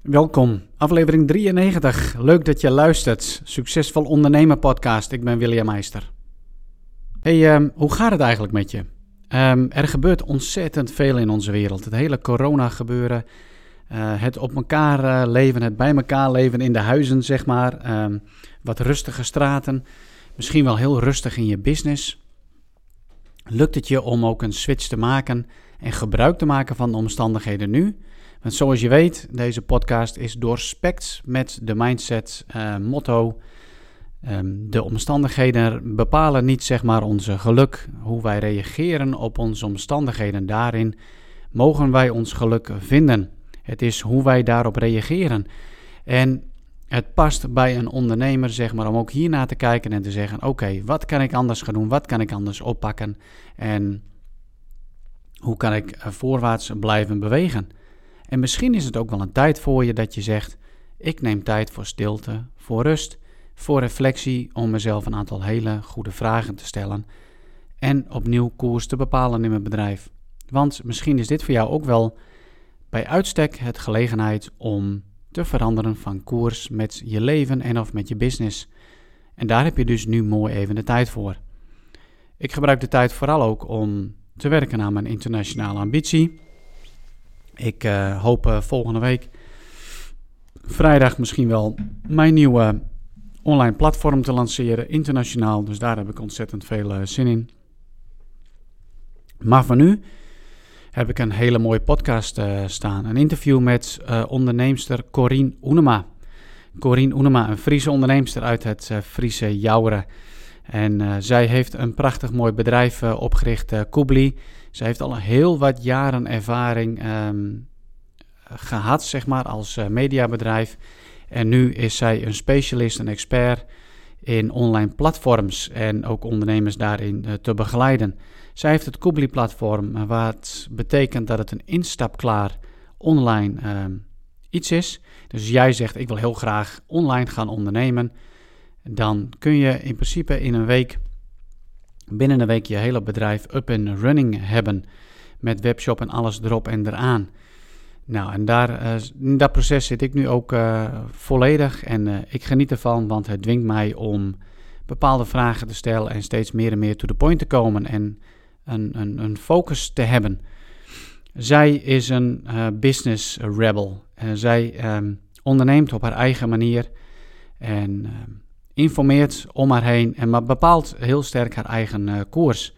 Welkom, aflevering 93. Leuk dat je luistert. Succesvol ondernemer podcast. Ik ben William Meister. Hey, um, hoe gaat het eigenlijk met je? Um, er gebeurt ontzettend veel in onze wereld. Het hele corona gebeuren, uh, het op elkaar uh, leven, het bij elkaar leven in de huizen, zeg maar. Um, wat rustige straten, misschien wel heel rustig in je business. Lukt het je om ook een switch te maken en gebruik te maken van de omstandigheden nu? Want zoals je weet, deze podcast is doorspekt met de mindset uh, motto. Um, de omstandigheden bepalen niet zeg maar onze geluk. Hoe wij reageren op onze omstandigheden, daarin mogen wij ons geluk vinden. Het is hoe wij daarop reageren. En het past bij een ondernemer zeg maar om ook hierna te kijken en te zeggen: oké, wat kan ik anders gaan doen? Wat kan ik anders oppakken? En hoe kan ik voorwaarts blijven bewegen? En misschien is het ook wel een tijd voor je dat je zegt: Ik neem tijd voor stilte, voor rust, voor reflectie, om mezelf een aantal hele goede vragen te stellen en opnieuw koers te bepalen in mijn bedrijf. Want misschien is dit voor jou ook wel bij uitstek het gelegenheid om te veranderen van koers met je leven en of met je business. En daar heb je dus nu mooi even de tijd voor. Ik gebruik de tijd vooral ook om te werken aan mijn internationale ambitie. Ik uh, hoop uh, volgende week, vrijdag misschien wel, mijn nieuwe online platform te lanceren, internationaal. Dus daar heb ik ontzettend veel uh, zin in. Maar voor nu heb ik een hele mooie podcast staan. Een interview met onderneemster Corine Oenema. Corine Oenema, een Friese onderneemster uit het Friese Jouweren. En zij heeft een prachtig mooi bedrijf opgericht, Kubli. Ze heeft al heel wat jaren ervaring um, gehad, zeg maar, als uh, mediabedrijf. En nu is zij een specialist, een expert in online platforms en ook ondernemers daarin uh, te begeleiden. Zij heeft het Kubli-platform, uh, wat betekent dat het een instapklaar online ehm, iets is. Dus jij zegt, ik wil heel graag online gaan ondernemen. Dan kun je in principe in een week binnen een week je hele bedrijf up and running hebben. Met webshop en alles erop en eraan. Nou, en daar, uh, in dat proces zit ik nu ook uh, volledig. En uh, ik geniet ervan, want het dwingt mij om bepaalde vragen te stellen. En steeds meer en meer to the point te komen. En een, een, een focus te hebben. Zij is een business rebel. zij um, onderneemt op haar eigen manier. En ehm, informeert om haar heen en maar bepaalt heel sterk haar eigen uh, koers.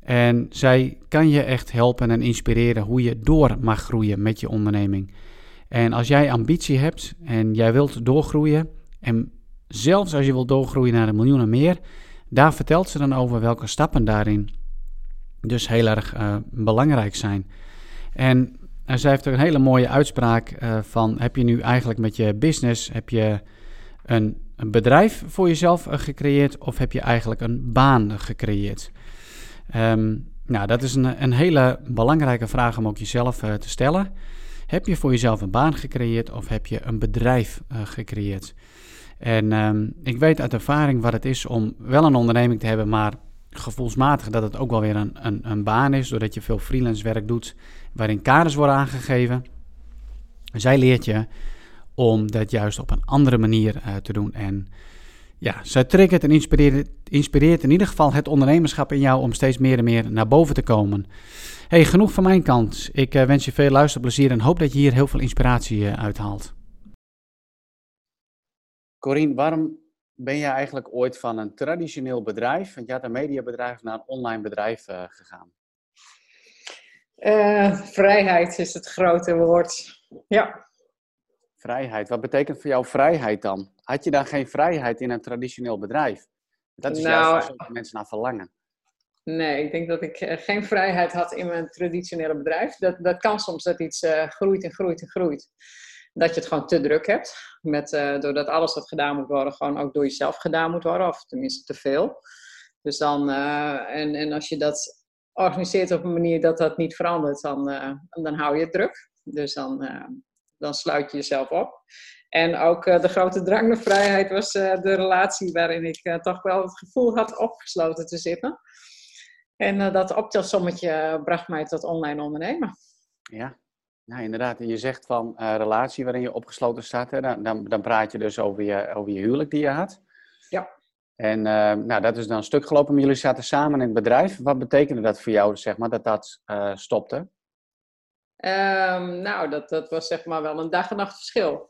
En zij kan je echt helpen en inspireren hoe je door mag groeien met je onderneming. En als jij ambitie hebt en jij wilt doorgroeien, en zelfs als je wilt doorgroeien naar een miljoen en meer, daar vertelt ze dan over welke stappen daarin dus heel erg uh, belangrijk zijn. En uh, zij heeft ook een hele mooie uitspraak van, heb je nu eigenlijk met je business, heb je een een bedrijf voor jezelf eh, gecreëerd of heb je eigenlijk een baan gecreëerd? Um, nou, dat is een, een, hele belangrijke vraag om ook jezelf uh, te stellen. Heb je voor jezelf een baan gecreëerd of heb je een bedrijf uh, gecreëerd? En um, ik weet uit ervaring wat het is om wel een onderneming te hebben, maar gevoelsmatig dat het ook wel weer een, een, een baan is, doordat je veel freelance werk doet waarin kaders worden aangegeven. Zij leert je om dat juist op een andere manier uh, te doen. En ja, zij triggert en inspireert, inspireert in ieder geval het ondernemerschap in jou om steeds meer en meer naar boven te komen. Hey, genoeg van mijn kant. Ik uh, wens je veel luisterplezier en hoop dat je hier heel veel inspiratie uh, uithaalt. Corine, waarom ben je eigenlijk ooit van een traditioneel bedrijf, want je had een mediabedrijf, naar een online bedrijf uh, gegaan? vrijheid is het grote woord. Ja, Vrijheid. Wat betekent voor jou vrijheid dan? Had je dan geen vrijheid in een traditioneel bedrijf? Dat is nou, juist waar mensen naar verlangen. Nee, ik denk dat ik eh, geen vrijheid had in mijn traditionele bedrijf. Dat, dat kan soms dat iets uh, groeit en groeit en groeit. Dat je het gewoon te druk hebt. Met, uh, doordat alles wat gedaan moet worden, gewoon ook door jezelf gedaan moet worden. Of tenminste te veel. Dus dan, en, en als je dat organiseert op een manier dat dat niet verandert, dan, dan hou je het druk. Dus dan, dan sluit je jezelf op. En ook uh, de grote drang naar vrijheid was uh, de relatie waarin ik uh, toch wel het gevoel had opgesloten te zitten. En dat optelsommetje bracht mij tot online ondernemen. Ja, Nou, inderdaad. Je zegt van uh, relatie waarin je opgesloten staat. Hè? Dan, dan, dan, praat je dus over je, over je huwelijk die je had. Ja. En uh, nou, dat is dan een stuk gelopen, maar jullie zaten samen in het bedrijf. Wat betekende dat voor jou, zeg maar, dat dat uh, stopte? Um, nou, dat, dat was zeg maar wel een dag en nacht verschil.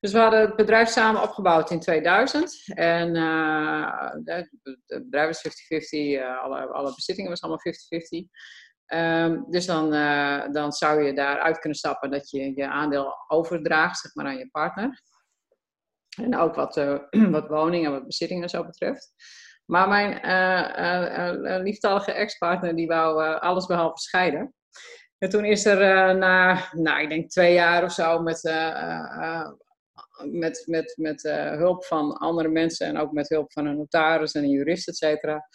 Dus we hadden het bedrijf samen opgebouwd in 2000. En uh, het bedrijf was 50-50, uh, alle, alle bezittingen was allemaal 50-50. Um, dus dan, uh, dan zou je daaruit kunnen stappen dat je je aandeel overdraagt zeg maar, aan je partner. En ook wat, wat woningen, wat bezittingen zo betreft. Maar mijn lieftallige ex-partner die wou alles behalve scheiden. En toen is er na, nou, ik denk twee jaar of zo met met, met, met uh, hulp van andere mensen en ook met hulp van een notaris en een jurist, et cetera,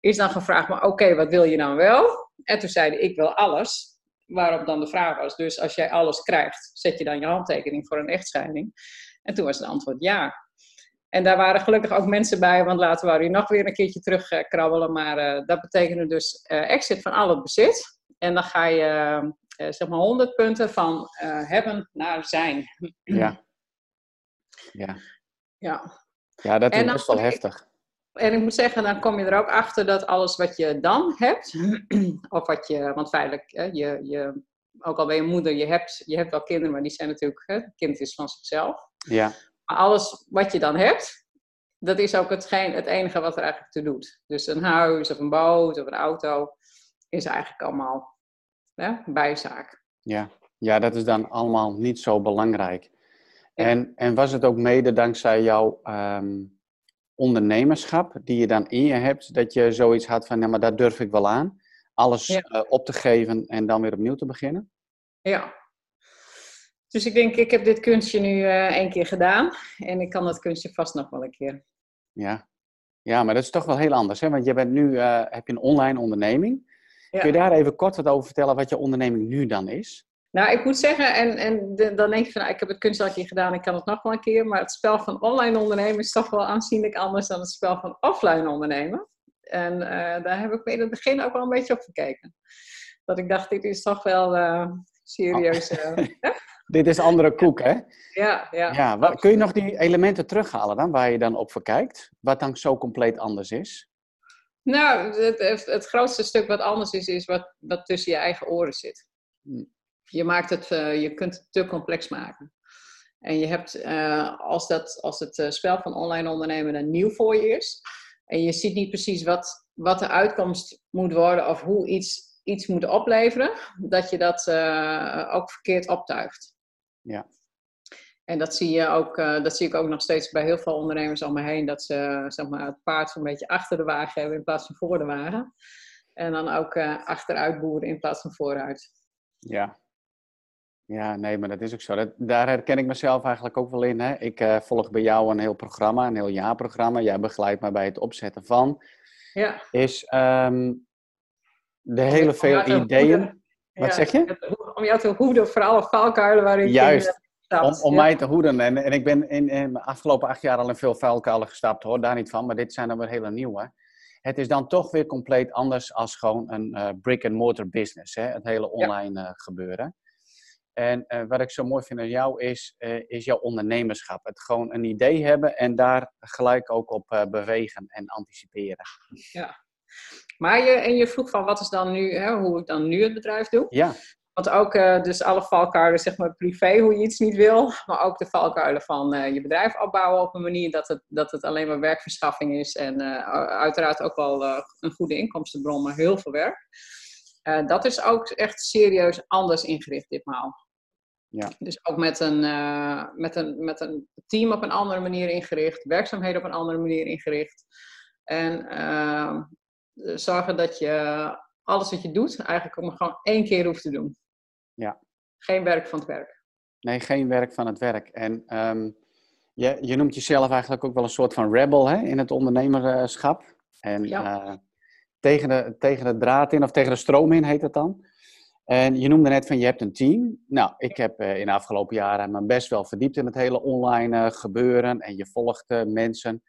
is dan gevraagd, maar oké, wat wil je dan wel? En toen zeiden ik wil alles. Waarop dan de vraag was, dus als jij alles krijgt, zet je dan je handtekening voor een echtscheiding? En toen was het antwoord ja. En daar waren gelukkig ook mensen bij, want later waren we nog weer een keertje terugkrabbelen. Maar uh, dat betekende dus uh, exit van al het bezit. En dan ga je uh, zeg maar 100 punten van hebben naar zijn. Ja. Ja. Ja. Ja, dat is best wel heftig. En ik moet zeggen, dan kom je er ook achter dat alles wat je dan hebt, of wat je, want feitelijk, hè, je, je, ook al ben je moeder, je hebt, je hebt wel kinderen, maar die zijn natuurlijk, hè, het kind is van zichzelf. Ja. Maar alles wat je dan hebt, dat is ook hetgeen, het enige wat er eigenlijk toe doet. Dus een huis of een boot of een auto is eigenlijk allemaal hè, bijzaak. Ja. ja, dat is dan allemaal niet zo belangrijk. En, en was het ook mede dankzij jouw um, ondernemerschap die je dan in je hebt, dat je zoiets had van, nou maar daar durf ik wel aan, alles ja. uh, op te geven en dan weer opnieuw te beginnen? Ja. Dus ik denk, ik heb dit kunstje nu uh, één keer gedaan en ik kan dat kunstje vast nog wel een keer. Ja, ja maar dat is toch wel heel anders, hè? want je bent nu, uh, heb je een online onderneming. Ja. Kun je daar even kort wat over vertellen wat je onderneming nu dan is? Nou, ik moet zeggen, en, en de, dan denk je van, nou, ik heb het kunst al een keer gedaan, ik kan het nog wel een keer. Maar het spel van online ondernemen is toch wel aanzienlijk anders dan het spel van offline ondernemen. En uh, daar heb ik me in het begin ook wel een beetje op gekeken. Dat ik dacht, dit is toch wel uh, serieus. Uh, dit is andere koek, hè? Ja, ja. ja waar, kun je nog die elementen terughalen dan, waar je dan op verkijkt? Wat dan zo compleet anders is? Nou, het, het grootste stuk wat anders is, is wat, tussen je eigen oren zit. Je, maakt het, uh, je kunt het te complex maken. En je hebt, uh, als, dat, als het uh, spel van online ondernemen dan nieuw voor je is, en je ziet niet precies wat, wat de uitkomst moet worden of hoe iets, iets moet opleveren, dat je dat ook verkeerd optuigt. Ja. En dat zie, je ook, dat zie ik ook nog steeds bij heel veel ondernemers om me heen, dat ze zeg maar, het paard zo'n beetje achter de wagen hebben in plaats van voor de wagen. En dan ook achteruit boeren in plaats van vooruit. Ja, ja, nee, maar dat is ook zo. Dat, daar herken ik mezelf eigenlijk ook wel in. Hè? Ik uh, volg bij jou een heel programma, een heel jaarprogramma. Jij begeleidt me bij het opzetten van. Ja. Is um, de hele veel ideeën. Wat ja, zeg je? Om jou te hoeden voor alle valkuilen waarin Juist. Om, om ja. mij te hoeden. En, en ik ben in, in de afgelopen acht jaar al in veel vuilkuilen gestapt, hoor, daar niet van. Maar dit zijn dan weer hele nieuwe. Het is dan toch weer compleet anders als gewoon een uh, brick-and-mortar business. Hè? Het hele online uh, gebeuren. En uh, wat ik zo mooi vind aan jou is, uh, is jouw ondernemerschap. Het gewoon een idee hebben en daar gelijk ook op uh, bewegen en anticiperen. Ja, maar je, en je vroeg van wat is dan nu, hè, hoe ik dan nu het bedrijf doe. Ja. Want ook dus alle valkuilen, zeg maar privé, hoe je iets niet wil. Maar ook de valkuilen van je bedrijf opbouwen op een manier dat het, dat het alleen maar werkverschaffing is. En uiteraard ook wel een goede inkomstenbron, maar heel veel werk. dat is ook echt serieus anders ingericht ditmaal. Ja. Dus ook met een, met, een, met een team op een andere manier ingericht, werkzaamheden op een andere manier ingericht. En zorgen dat je alles wat je doet, eigenlijk ook maar gewoon één keer hoeft te doen. Ja. Geen werk van het werk. Nee, geen werk van het werk. En um, je, je noemt jezelf eigenlijk ook wel een soort van rebel hè, in het ondernemerschap. En ja. uh, tegen, de, tegen de draad in, of tegen de stroom in heet het dan. En je noemde net van je hebt een team. Nou, ik heb uh, in de afgelopen jaren me best wel verdiept in het hele online uh, gebeuren. En je volgt mensen.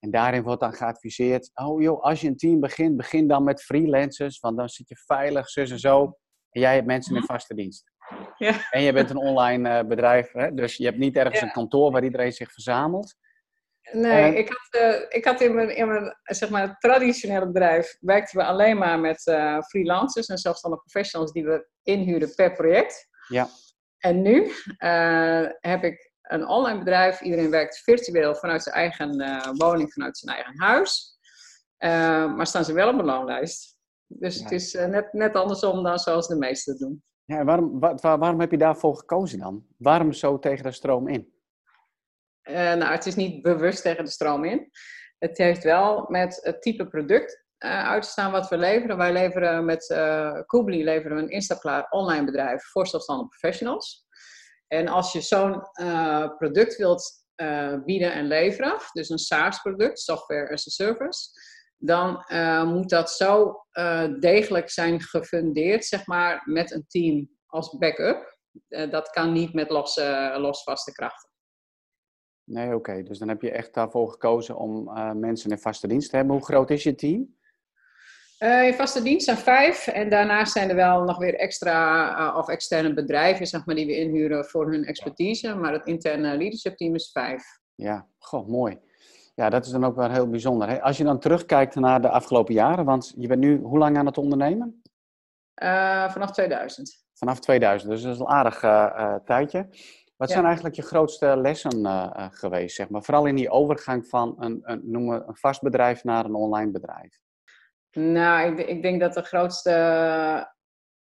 En daarin wordt dan geadviseerd: oh joh, als je een team begint, begin dan met freelancers. Want dan zit je veilig, zus en zo. En jij hebt mensen in vaste dienst. Ja. En je bent een online bedrijf, hè? dus je hebt niet ergens een kantoor waar iedereen zich verzamelt. Nee, ik, had, uh, ik had in mijn, in mijn zeg maar, traditionele bedrijf werkten we alleen maar met uh, freelancers en zelfstandige professionals die we inhuren per project. Ja. En nu heb ik een online bedrijf. Iedereen werkt virtueel vanuit zijn eigen woning, vanuit zijn eigen huis. maar staan ze wel op een loonlijst. Dus het is net, net andersom dan zoals de meesten doen. Ja, waarom, waar, waarom heb je daarvoor gekozen dan? Waarom zo tegen de stroom in? Uh, nou, het is niet bewust tegen de stroom in. Het heeft wel met het type product uh, uit te staan wat we leveren. Wij leveren met uh, Koobly leveren we een instaklaar online bedrijf voor zelfstandige professionals. En als je zo'n product wilt bieden en leveren, dus een SaaS-product, software as a service, dan moet dat zo degelijk zijn gefundeerd, zeg maar, met een team als backup. dat kan niet met losse, losvaste krachten. Nee, oké. Dus dan heb je echt daarvoor gekozen om uh, mensen in vaste dienst te hebben. Hoe groot is je team? Uh, in vaste dienst zijn vijf. En daarnaast zijn er wel nog weer extra uh, of externe bedrijven zeg maar, die we inhuren voor hun expertise. Maar het interne leadership team is vijf. Ja, goh, mooi. Ja, dat is dan ook wel heel bijzonder. Hè? Als je dan terugkijkt naar de afgelopen jaren, want je bent nu hoe lang aan het ondernemen? vanaf 2000. Vanaf 2000, dus dat is een aardig tijdje. Wat zijn eigenlijk je grootste lessen uh, geweest, zeg maar? Vooral in die overgang van een, een, noem een vast bedrijf naar een online bedrijf. Nou, ik, ik, denk dat de grootste,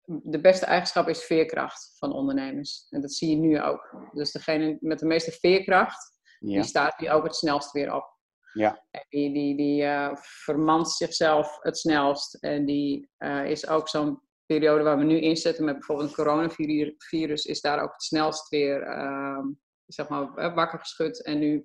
de beste eigenschap is veerkracht van ondernemers. En dat zie je nu ook. Dus degene met de meeste veerkracht, die staat hier ook het snelst weer op. Ja. Die, die, die uh, vermant zichzelf het snelst. En die is ook zo'n periode waar we nu in zitten met bijvoorbeeld een coronavirus, is daar ook het snelst weer uh, zeg maar, eh, wakker geschud en nu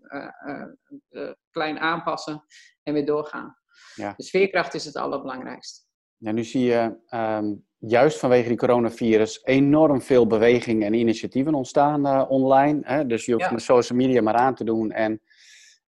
klein aanpassen en weer doorgaan. Ja. Dus veerkracht is het allerbelangrijkste. Ja, nu zie je um, juist vanwege die coronavirus enorm veel bewegingen en initiatieven ontstaan online. Hè? Dus je hoeft ja. met social media maar aan te doen en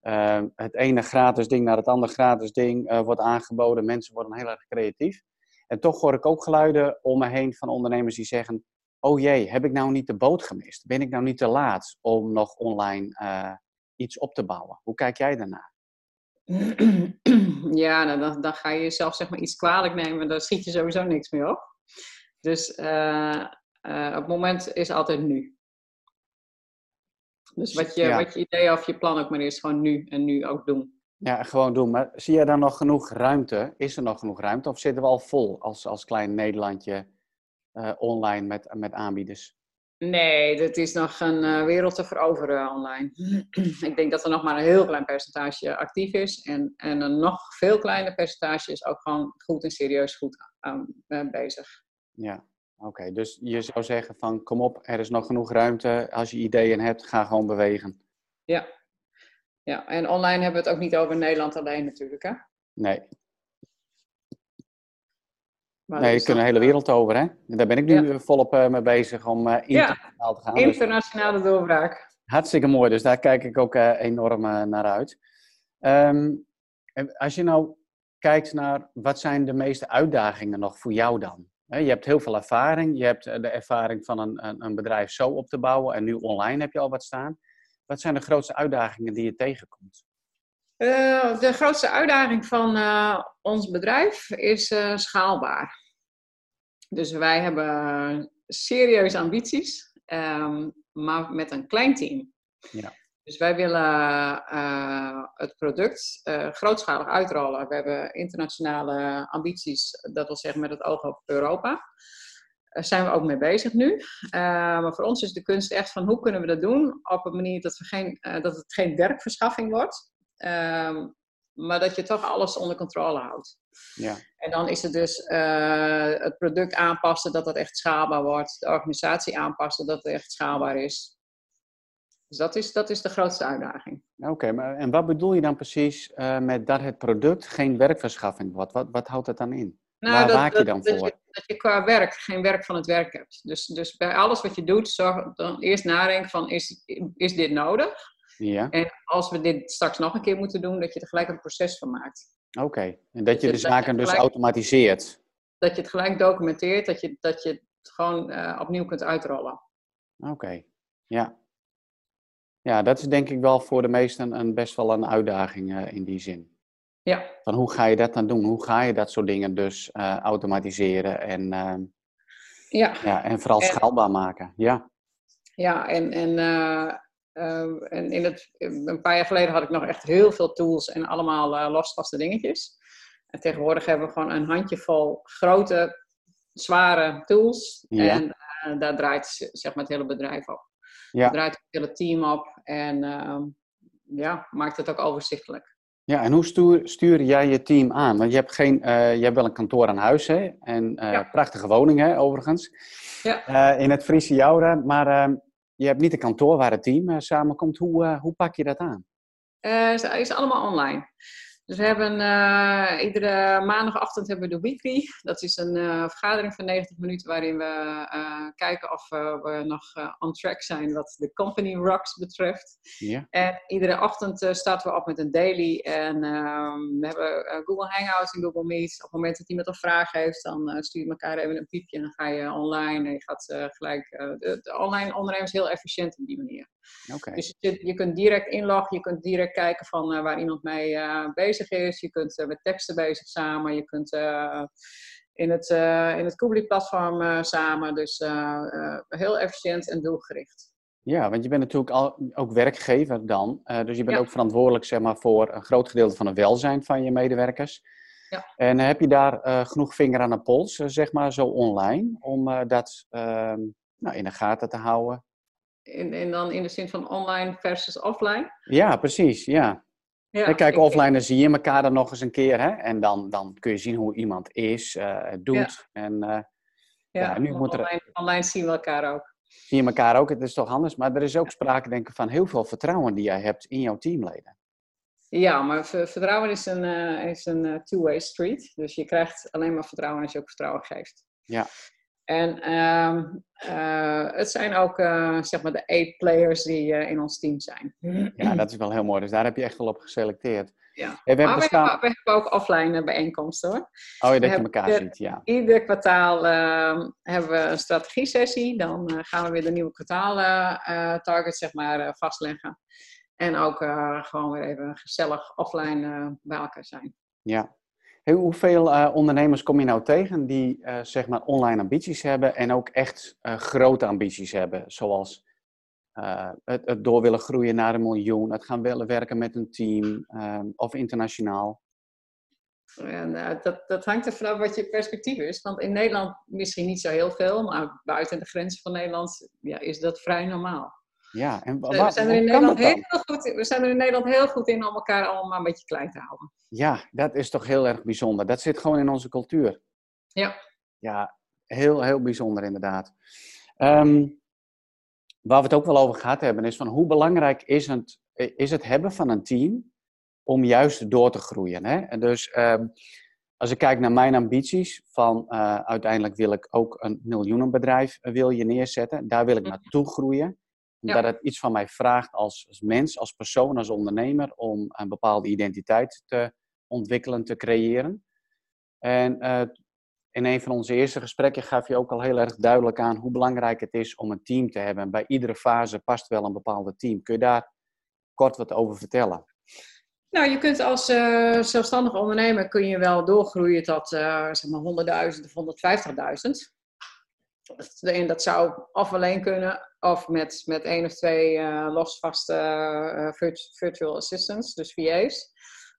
ehm, het ene gratis ding naar het andere gratis ding wordt aangeboden. Mensen worden heel erg creatief. En toch hoor ik ook geluiden om me heen van ondernemers die zeggen: Oh jee, heb ik nou niet de boot gemist? Ben ik nou niet te laat om nog online uh, iets op te bouwen? Hoe kijk jij daarnaar? Ja, nou, dan, dan, ga je jezelf zeg maar iets kwalijk nemen, dan schiet je sowieso niks meer op. Dus uh, uh, het moment is altijd nu. Dus wat je, ja. wat je idee of je plan ook maar is, gewoon nu en nu ook doen. Ja, gewoon doen. Maar zie je daar nog genoeg ruimte? Is er nog genoeg ruimte? Of zitten we al vol als, als klein Nederlandje uh, online met, met aanbieders? Nee, dat is nog een uh, wereld te veroveren online. ik denk dat er nog maar een heel klein percentage actief is. En, en een nog veel kleiner percentage is ook gewoon goed en serieus goed aan, uh, bezig. Ja, oké. Dus je zou zeggen van kom op, er is nog genoeg ruimte. Als je ideeën hebt, ga gewoon bewegen. Ja, ja, en online hebben we het ook niet over Nederland alleen natuurlijk, hè? Nee. Maar nee, je kunt de hele wereld over, hè? En daar ben ik nu volop uh, mee bezig om internationaal te gaan. Dus internationale doorbraak. Hartstikke mooi, dus daar kijk ik ook enorm naar uit. Um, als je nou kijkt naar wat zijn de meeste uitdagingen nog voor jou dan? Je hebt heel veel ervaring. Je hebt de ervaring van een, een, bedrijf zo op te bouwen en nu online heb je al wat staan. Wat zijn de grootste uitdagingen die je tegenkomt? Uh, de grootste uitdaging van uh, ons bedrijf is uh, schaalbaar. Dus wij hebben serieuze ambities, um, maar met een klein team. Ja. Dus wij willen het product grootschalig uitrollen. We hebben internationale ambities, dat wil zeggen met het oog op Europa. Daar zijn we ook mee bezig nu. Uh, maar voor ons is de kunst echt van hoe kunnen we dat doen op een manier dat, we geen, dat het geen werkverschaffing wordt. Uh, maar dat je toch alles onder controle houdt. Ja. En dan is het dus het product aanpassen dat dat echt schaalbaar wordt. De organisatie aanpassen dat het echt schaalbaar is. Dus dat is, dat is de grootste uitdaging. Oké, maar en wat bedoel je dan precies met dat het product geen werkverschaffing wordt? Wat, wat houdt dat dan in? Nou, Waar dat, je dan voor? dat je qua werk geen werk van het werk hebt. Dus, dus bij alles wat je doet, zorg dan eerst nadenken van is, is dit nodig? Ja. En als we dit straks nog een keer moeten doen, dat je er gelijk een proces van maakt. Oké, en dat je dus de zaken dus automatiseert. Dat je het gelijk documenteert, dat je, dat je gewoon opnieuw kunt uitrollen. Oké, ja. Ja, dat is denk ik wel voor de meesten een, best wel een uitdaging in die zin. Ja. Van hoe ga je dat dan doen? Hoe ga je dat soort dingen dus automatiseren en, ehm, ja. Ja, en vooral schaalbaar maken? Ja. Ja, en, en, en in het, een paar jaar geleden had ik nog echt heel veel tools en allemaal losvaste dingetjes. En tegenwoordig hebben we gewoon een handjevol grote, zware tools. En daar draait zeg maar, het hele bedrijf op. Ja. Draait het hele team op en ehm, ja, maakt het ook overzichtelijk. Ja, en hoe stuur, stuur jij je team aan? Want je hebt, geen, uh, je hebt wel een kantoor aan huis, hè? En uh, prachtige woning, hè, overigens. Ja. Uh, in het Friese Joure. Maar ehm, je hebt niet een kantoor waar het team samenkomt. Hoe, hoe pak je dat aan? het is allemaal online. Dus we hebben uh, iedere maandagochtend hebben we de weekly. Dat is een uh, vergadering van 90 minuten waarin we uh, kijken of we nog on track zijn wat de company rocks betreft. En iedere ochtend starten we op met een daily. En ehm, we hebben Google Hangouts en Google Meet. Op het moment dat iemand een vraag heeft, dan stuur je elkaar even een piepje en dan ga je online. En je gaat gelijk. De, de, online ondernemen is heel efficiënt op die manier. Okay. Dus je, je, kunt direct inloggen, je kunt direct kijken van waar iemand mee bezig is. Je kunt uh, met teksten bezig samen. Je kunt in het, in het Kubli-platform samen. Dus heel efficiënt en doelgericht. Ja, want je bent natuurlijk al, ook werkgever dan. dus je bent ook verantwoordelijk zeg maar, voor een groot gedeelte van het welzijn van je medewerkers. Ja. En heb je daar genoeg vinger aan de pols, zeg maar, zo online, om dat ehm, nou, in de gaten te houden? En, en dan in de zin van online versus offline? Ja, precies, ja. Ja, kijk, offline dan zie je elkaar dan nog eens een keer. Hè? En dan, dan kun je zien hoe iemand is, uh, doet. Ja. En, uh, ja, ja, nu moet online, er, online zien we elkaar ook. Zie je elkaar ook, het is toch anders. Maar er is ook sprake, denk ik, van heel veel vertrouwen die jij hebt in jouw teamleden. Ja, maar vertrouwen is een, uh, is een two-way street. Dus je krijgt alleen maar vertrouwen als je ook vertrouwen geeft. Ja. En um, uh, het zijn ook uh, zeg maar de eight players die uh, in ons team zijn. Ja, dat is wel heel mooi. Dus daar heb je echt wel op geselecteerd. Ja. we, hebben maar bestaan... we, hebben, we, hebben ook offline bijeenkomsten hoor. Oh, je dat je elkaar ziet, ja. Ieder kwartaal ehm, hebben we een strategie-sessie. Dan gaan we weer de nieuwe kwartaal targets zeg maar vastleggen. En ook gewoon weer even gezellig offline bij elkaar zijn. Ja, hoeveel uh, ondernemers kom je nou tegen die uh, zeg maar online ambities hebben en ook echt uh, grote ambities hebben, zoals het, het, door willen groeien naar een miljoen, het gaan willen werken met een team ehm, of internationaal? En, dat, dat hangt er vanaf wat je perspectief is. Want in Nederland misschien niet zo heel veel, maar buiten de grenzen van Nederland ja, is dat vrij normaal. Ja, en we, zijn er in Nederland heel goed, we zijn er in Nederland heel goed in om elkaar allemaal een beetje klein te houden. Ja, dat is toch heel erg bijzonder. Dat zit gewoon in onze cultuur. Ja. Ja, heel, heel bijzonder inderdaad. Um, waar we het ook wel over gehad hebben, is van hoe belangrijk is het, is het hebben van een team om juist door te groeien. Hè? En dus um, als ik kijk naar mijn ambities, van uh, uiteindelijk wil ik ook een miljoenenbedrijf uh, wil je neerzetten. Daar wil ik mhm. naartoe groeien omdat het iets van mij vraagt als, als, mens, als persoon, als ondernemer, om een bepaalde identiteit te ontwikkelen, te creëren. En uh, in een van onze eerste gesprekken gaf je ook al heel erg duidelijk aan hoe belangrijk het is om een team te hebben. bij iedere fase past wel een bepaalde team. Kun je daar kort wat over vertellen? Nou, je kunt als uh, zelfstandig ondernemer kun je wel doorgroeien tot uh, zeg maar 100.000 of 150.000. En dat zou of alleen kunnen, of met, met één of twee uh, losvaste uh, virtual assistants, dus VA's.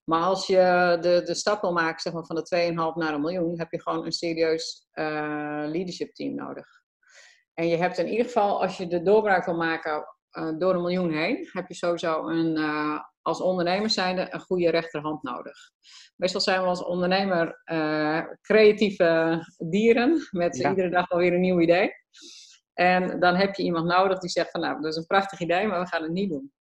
Maar als je de, de stap wil maken zeg maar, van de 2,5 naar een miljoen, heb je gewoon een serieus uh, leadership team nodig. En je hebt in ieder geval, als je de doorbraak wil maken door een miljoen heen, heb je sowieso een, als ondernemer zijnde een goede rechterhand nodig. Meestal zijn we als ondernemer uh, creatieve dieren met iedere dag alweer een nieuw idee. En dan heb je iemand nodig die zegt van nou, dat is een prachtig idee, maar we gaan het niet doen.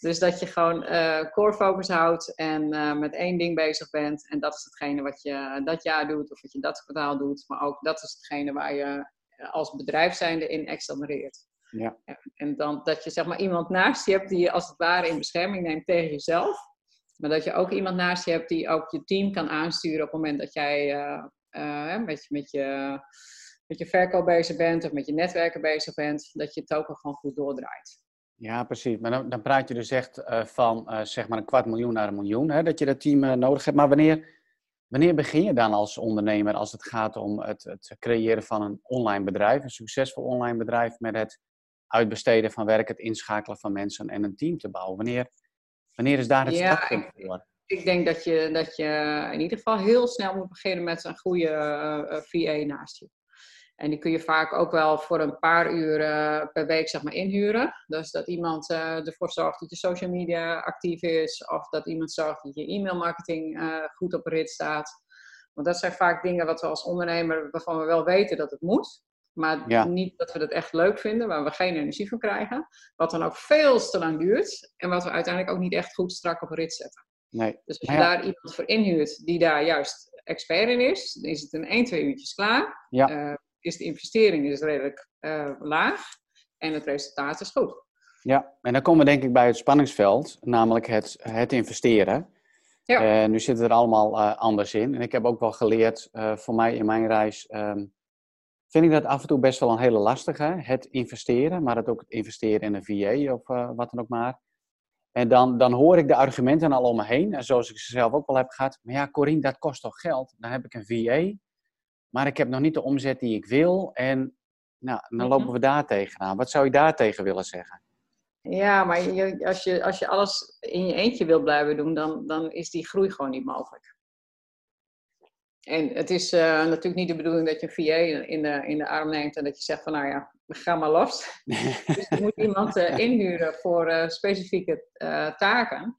Dus dat je gewoon uh, core focus houdt en uh, met één ding bezig bent. En dat is hetgene wat je dat jaar doet of wat je dat kwartaal doet. Maar ook dat is hetgene waar je als bedrijf zijnde in accelereert. Ja. En dan dat je zeg maar iemand naast je hebt die je als het ware in bescherming neemt tegen jezelf. Maar dat je ook iemand naast je hebt die ook je team kan aansturen op het moment dat jij uh, uh, met, met je met je verkoop bezig bent of met je netwerken bezig bent, dat je het ook gewoon goed doordraait. Ja, precies. Maar dan, dan praat je dus echt uh, van zeg maar een kwart miljoen naar een miljoen, hè, dat je dat team nodig hebt. Maar wanneer, wanneer begin je dan als ondernemer als het gaat om het, het creëren van een online bedrijf, een succesvol online bedrijf met het uitbesteden van werk, het inschakelen van mensen en een team te bouwen? Wanneer, wanneer is daar het ja, startpunt voor? Ik denk dat je, dat je in ieder geval heel snel moet beginnen met een goede VA naast je. En die kun je vaak ook wel voor een paar uur per week zeg maar, inhuren. Dus dat iemand uh, ervoor zorgt dat je social media actief is. Of dat iemand zorgt dat je e-mailmarketing uh, goed op rit staat. Want dat zijn vaak dingen wat we als ondernemer, waarvan we wel weten dat het moet. Maar niet dat we het echt leuk vinden, waar we geen energie van krijgen. Wat dan ook veel te lang duurt. En wat we uiteindelijk ook niet echt goed strak op rit zetten. Nee. Dus als je daar iemand voor inhuurt die daar juist expert in is, dan is het in 1, 2 uurtjes klaar. Ja. Uh, is de investering is redelijk uh, laag en het resultaat is goed. Ja, en dan komen we denk ik bij het spanningsveld, namelijk het, het investeren. Ja. Uh, nu zit het er allemaal anders in. En ik heb ook wel geleerd, voor mij in mijn reis, um, vind ik dat af en toe best wel een hele lastige. Het investeren, maar het ook het investeren in een VA of wat dan ook maar. En dan, dan hoor ik de argumenten al om me heen. En zoals ik ze zelf ook wel heb gehad. Maar ja, Corine, dat kost toch geld? Dan heb ik een VA maar ik heb nog niet de omzet die ik wil. En nou, dan mhm. lopen we daar tegenaan. Wat zou je daar tegen willen zeggen? Ja, maar je, als, je, als je alles in je eentje wil blijven doen, dan, dan is die groei gewoon niet mogelijk. En het is uh, natuurlijk niet de bedoeling dat je een VA in de, in de arm neemt en dat je zegt van nou ja, ga maar los. dus je moet iemand uh, inhuren voor uh, specifieke taken,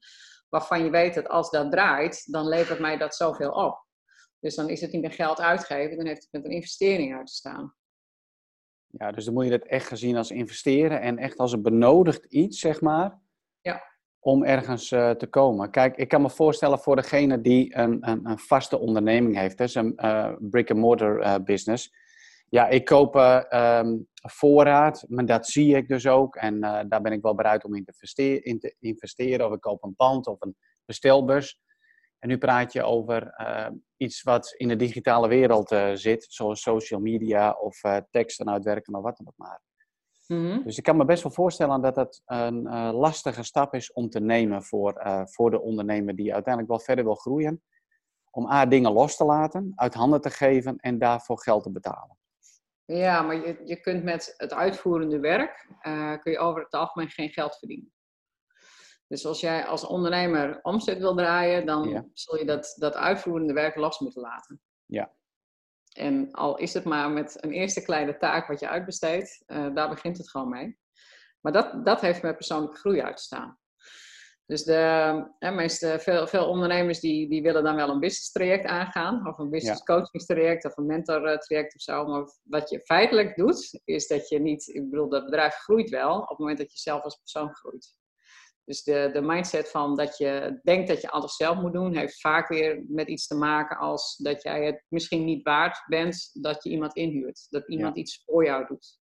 waarvan je weet dat als dat draait, dan levert mij dat zoveel op. Dus dan is het niet meer geld uitgeven, dan heeft het met een investering uit te staan. Ja, dus dan moet je het echt gezien als investeren en echt als een benodigd iets, zeg maar. Ja. Om ergens uh, te komen. Kijk, ik kan me voorstellen voor degene die een, een, een vaste onderneming heeft, dus een uh, brick-and-mortar uh, business. Ja, ik koop um, voorraad, maar dat zie ik dus ook. En daar ben ik wel bereid om in te, in te investeren. Of ik koop een pand of een bestelbus. En nu praat je over iets wat in de digitale wereld zit, zoals social media of teksten uitwerken of wat dan ook maar. Mm-hmm. Dus ik kan me best wel voorstellen dat dat een lastige stap is om te nemen voor, voor de ondernemer die uiteindelijk wel verder wil groeien. Om A, dingen los te laten, uit handen te geven en daarvoor geld te betalen. Ja, maar je, je kunt met het uitvoerende werk, kun je over het algemeen geen geld verdienen. Dus als jij als ondernemer omzet wil draaien, dan zul je dat, dat uitvoerende werk los moeten laten. Ja. En al is het maar met een eerste kleine taak wat je uitbesteedt, uh, daar begint het gewoon mee. Maar dat, dat heeft met persoonlijke groei uit te staan. Dus de, hè, meeste, veel, veel ondernemers die, die willen dan wel een business traject aangaan, of een business coaching traject, of een mentor eh, traject of zo. Maar wat je feitelijk doet, is dat je niet, ik bedoel, dat bedrijf groeit wel op het moment dat je zelf als persoon groeit. Dus de, de mindset van dat je denkt dat je alles zelf moet doen, heeft vaak weer met iets te maken als dat jij het misschien niet waard bent dat je iemand inhuurt. Dat iemand iets voor jou doet.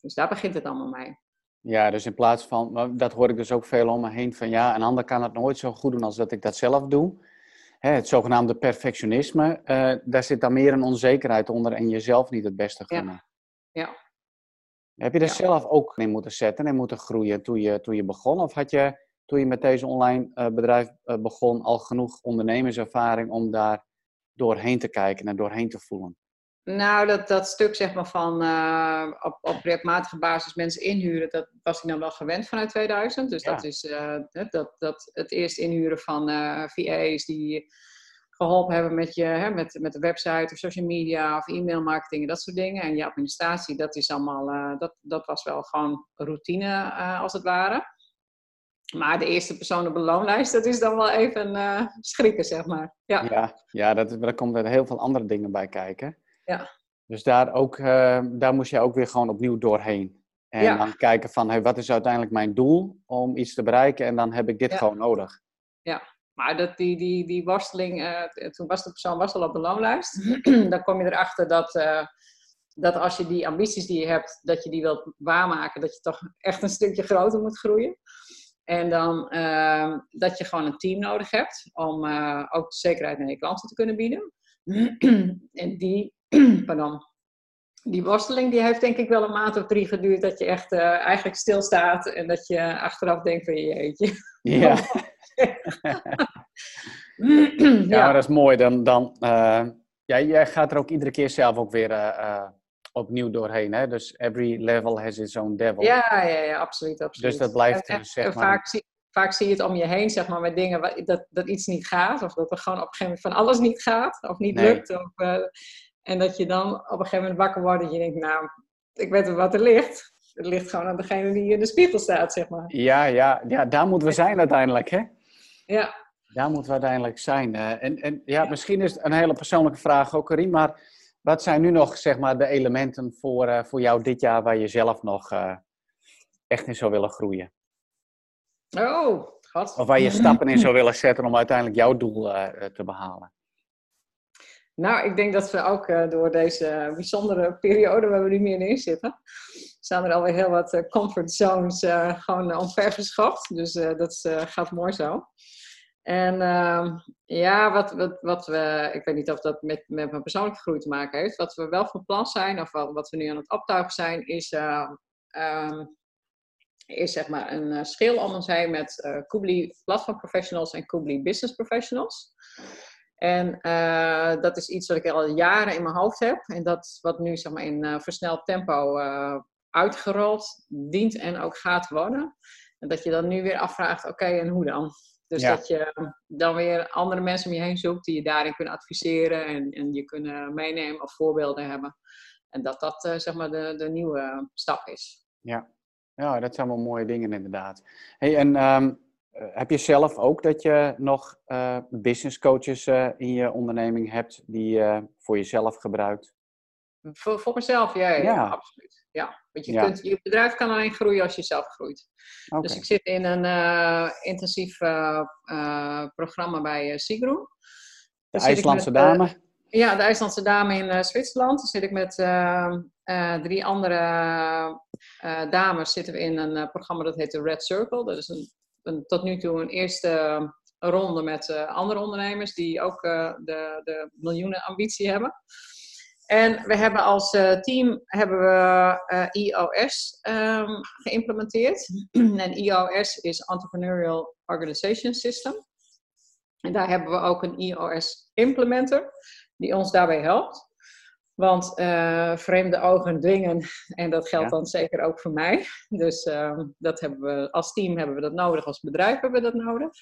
Dus daar begint het allemaal mee. Ja, dus in plaats van, dat hoor ik dus ook veel om me heen van ja, een ander kan het nooit zo goed doen als dat ik dat zelf doe. Hè, het zogenaamde perfectionisme, uh, daar zit dan meer een onzekerheid onder en jezelf niet het beste gunnen. Ja. ja. Heb je er zelf ook in moeten zetten en moeten groeien toen je, toen je begon? Of had je toen je met deze online uh, bedrijf uh, begon al genoeg ondernemerservaring om daar doorheen te kijken en doorheen te voelen? Nou, dat, dat stuk zeg maar van uh, op, op projectmatige basis mensen inhuren, dat was hij dan wel gewend vanuit 2000. Dus dat is dat, dat, het eerst inhuren van VA's die geholpen hebben met, je, hè, met, met de website of social media of e-mail marketing en dat soort dingen. En je administratie, dat, is allemaal, uh, dat, dat was wel gewoon routine uh, als het ware. Maar de eerste persoon op de loonlijst, dat is dan wel even uh, schrikken, zeg maar. Ja, ja, ja dat, daar komt er heel veel andere dingen bij kijken. Ja. Dus daar, ook, daar moest je ook weer gewoon opnieuw doorheen. En ja. dan kijken van, hey, wat is uiteindelijk mijn doel om iets te bereiken? En dan heb ik dit ja. gewoon nodig. Ja, maar dat, die, die, die worsteling, uh, toen was de persoon was al op de loonlijst. dan kom je erachter dat, uh, dat als je die ambities die je hebt, dat je die wilt waarmaken, dat je toch echt een stukje groter moet groeien. En dan uh, dat je gewoon een team nodig hebt om ook de zekerheid naar je klanten te kunnen bieden. en die, pardon, die worsteling die heeft denk ik wel een maand of drie geduurd. Dat je echt uh, eigenlijk stilstaat en dat je achteraf denkt van jeetje. Ja. ja, maar dat is mooi. Dan, dan, uh, ja, jij gaat er ook iedere keer zelf ook weer uh, opnieuw doorheen. Hè? Dus every level has its own devil. Ja, ja, ja absoluut, absoluut. Dus dat blijft en, zeg maar... Vaak zie, vaak zie je het om je heen, zeg maar, met dingen dat, dat iets niet gaat. Of dat er gewoon op een gegeven moment van alles niet gaat. Of niet nee. lukt. Of, en dat je dan op een gegeven moment wakker wordt en je denkt, nou, ik weet wat er ligt. Het ligt gewoon aan degene die in de spiegel staat, zeg maar. Ja, ja, ja daar moeten we zijn uiteindelijk, hè? Ja. Daar moeten we uiteindelijk zijn. En, en ja, misschien is het een hele persoonlijke vraag ook, Karim, maar wat zijn nu nog, zeg maar, de elementen voor, uh, voor jou dit jaar waar je zelf nog uh, echt in zou willen groeien? Oh, god. Of waar je stappen in zou willen zetten om uiteindelijk jouw doel uh, te behalen? Nou, ik denk dat we ook uh, door deze bijzondere periode waar we nu meer in zitten, staan er alweer heel wat uh, comfort zones uh, gewoon omvergeschopt. Dus dat gaat mooi zo. En ehm, ja, wat, wat, wat we, ik weet niet of dat met, met mijn persoonlijke groei te maken heeft. Wat we wel van plan zijn, of wat, we nu aan het optuigen zijn, is, um, is zeg maar een schil om ons heen met Kubli Platform Professionals en Kubli Business Professionals. En uh, dat is iets wat ik al jaren in mijn hoofd heb. En dat wat nu zeg maar, in uh, versneld tempo uh, uitgerold dient en ook gaat worden. En dat je dan nu weer afvraagt, oké, okay, en hoe dan? Dus ja. dat je dan weer andere mensen om je heen zoekt die je daarin kunnen adviseren en, en je kunnen meenemen of voorbeelden hebben. En dat dat zeg maar de, de nieuwe stap is. Ja. ja, dat zijn wel mooie dingen inderdaad. Hey, en um uh, heb je zelf ook dat je nog uh, business coaches uh, in je onderneming hebt die je voor jezelf gebruikt? Voor, voor mezelf, ja, ja, ja. absoluut. Ja, want je, ja. Kunt, je bedrijf kan alleen groeien als je zelf groeit. Okay. Dus ik zit in een intensief programma bij Sigro. De IJslandse met, dame? ja, de IJslandse dame in Zwitserland. Daar zit ik met drie andere dames zitten we in een programma dat heet de Red Circle. Dat is een tot nu toe een eerste ronde met uh, andere ondernemers die ook uh, de, de miljoenen ambitie hebben. En we hebben als uh, team hebben we EOS um, geïmplementeerd. en EOS is Entrepreneurial Organization System. En daar hebben we ook een EOS implementer die ons daarbij helpt. Want uh, vreemde ogen dwingen, en dat geldt ja. dan zeker ook voor mij. Dus uh, dat hebben we, als team hebben we dat nodig, als bedrijf hebben we dat nodig.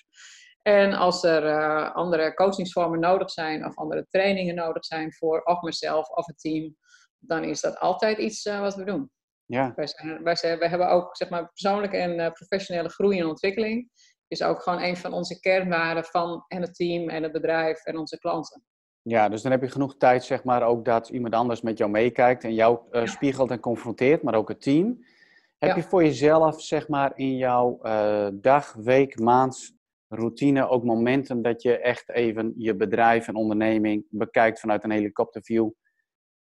En als er uh, andere coachingsvormen nodig zijn of andere trainingen nodig zijn voor of mezelf of het team, dan is dat altijd iets wat we doen. Ja. Wij, zijn, wij, zijn, wij hebben ook zeg maar, persoonlijke en professionele groei en ontwikkeling. Is ook gewoon een van onze kernwaarden van en het team en het bedrijf en onze klanten. Ja, dus dan heb je genoeg tijd, zeg maar, ook dat iemand anders met jou meekijkt en jou uh, spiegelt en confronteert, maar ook het team. Heb ja. je voor jezelf, zeg maar, in jouw uh, dag, week, maand routine ook momenten dat je echt even je bedrijf en onderneming bekijkt vanuit een helikopterview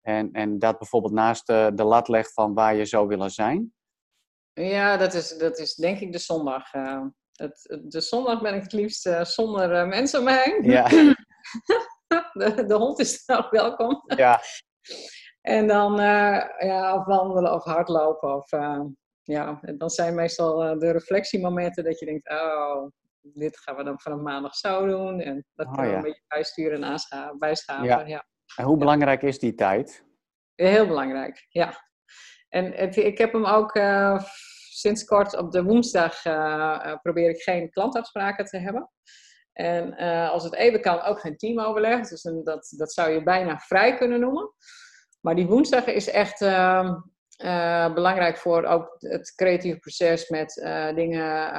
en, en dat bijvoorbeeld naast de, de lat legt van waar je zou willen zijn? Ja, dat is, dat is denk ik de zondag. Uh, het, de zondag ben ik het liefst zonder mensen om me heen. Ja. De, de hond is dan ook welkom. Ja. en dan uh, ja, of wandelen of hardlopen. Of, uh, ja, dan zijn meestal uh, de reflectiemomenten dat je denkt, oh, dit gaan we dan vanaf maandag zo doen. En dat oh, kan ja. een beetje bijsturen en bijschaven. Ja. ja. En hoe belangrijk is die tijd? Heel belangrijk, ja. En het, ik heb hem ook sinds kort op de woensdag probeer ik geen klantafspraken te hebben. En uh, als het even kan, ook geen teamoverleg. Dus dat, dat zou je bijna vrij kunnen noemen. Maar die woensdag is echt uh, uh, belangrijk voor ook het creatieve proces met uh, dingen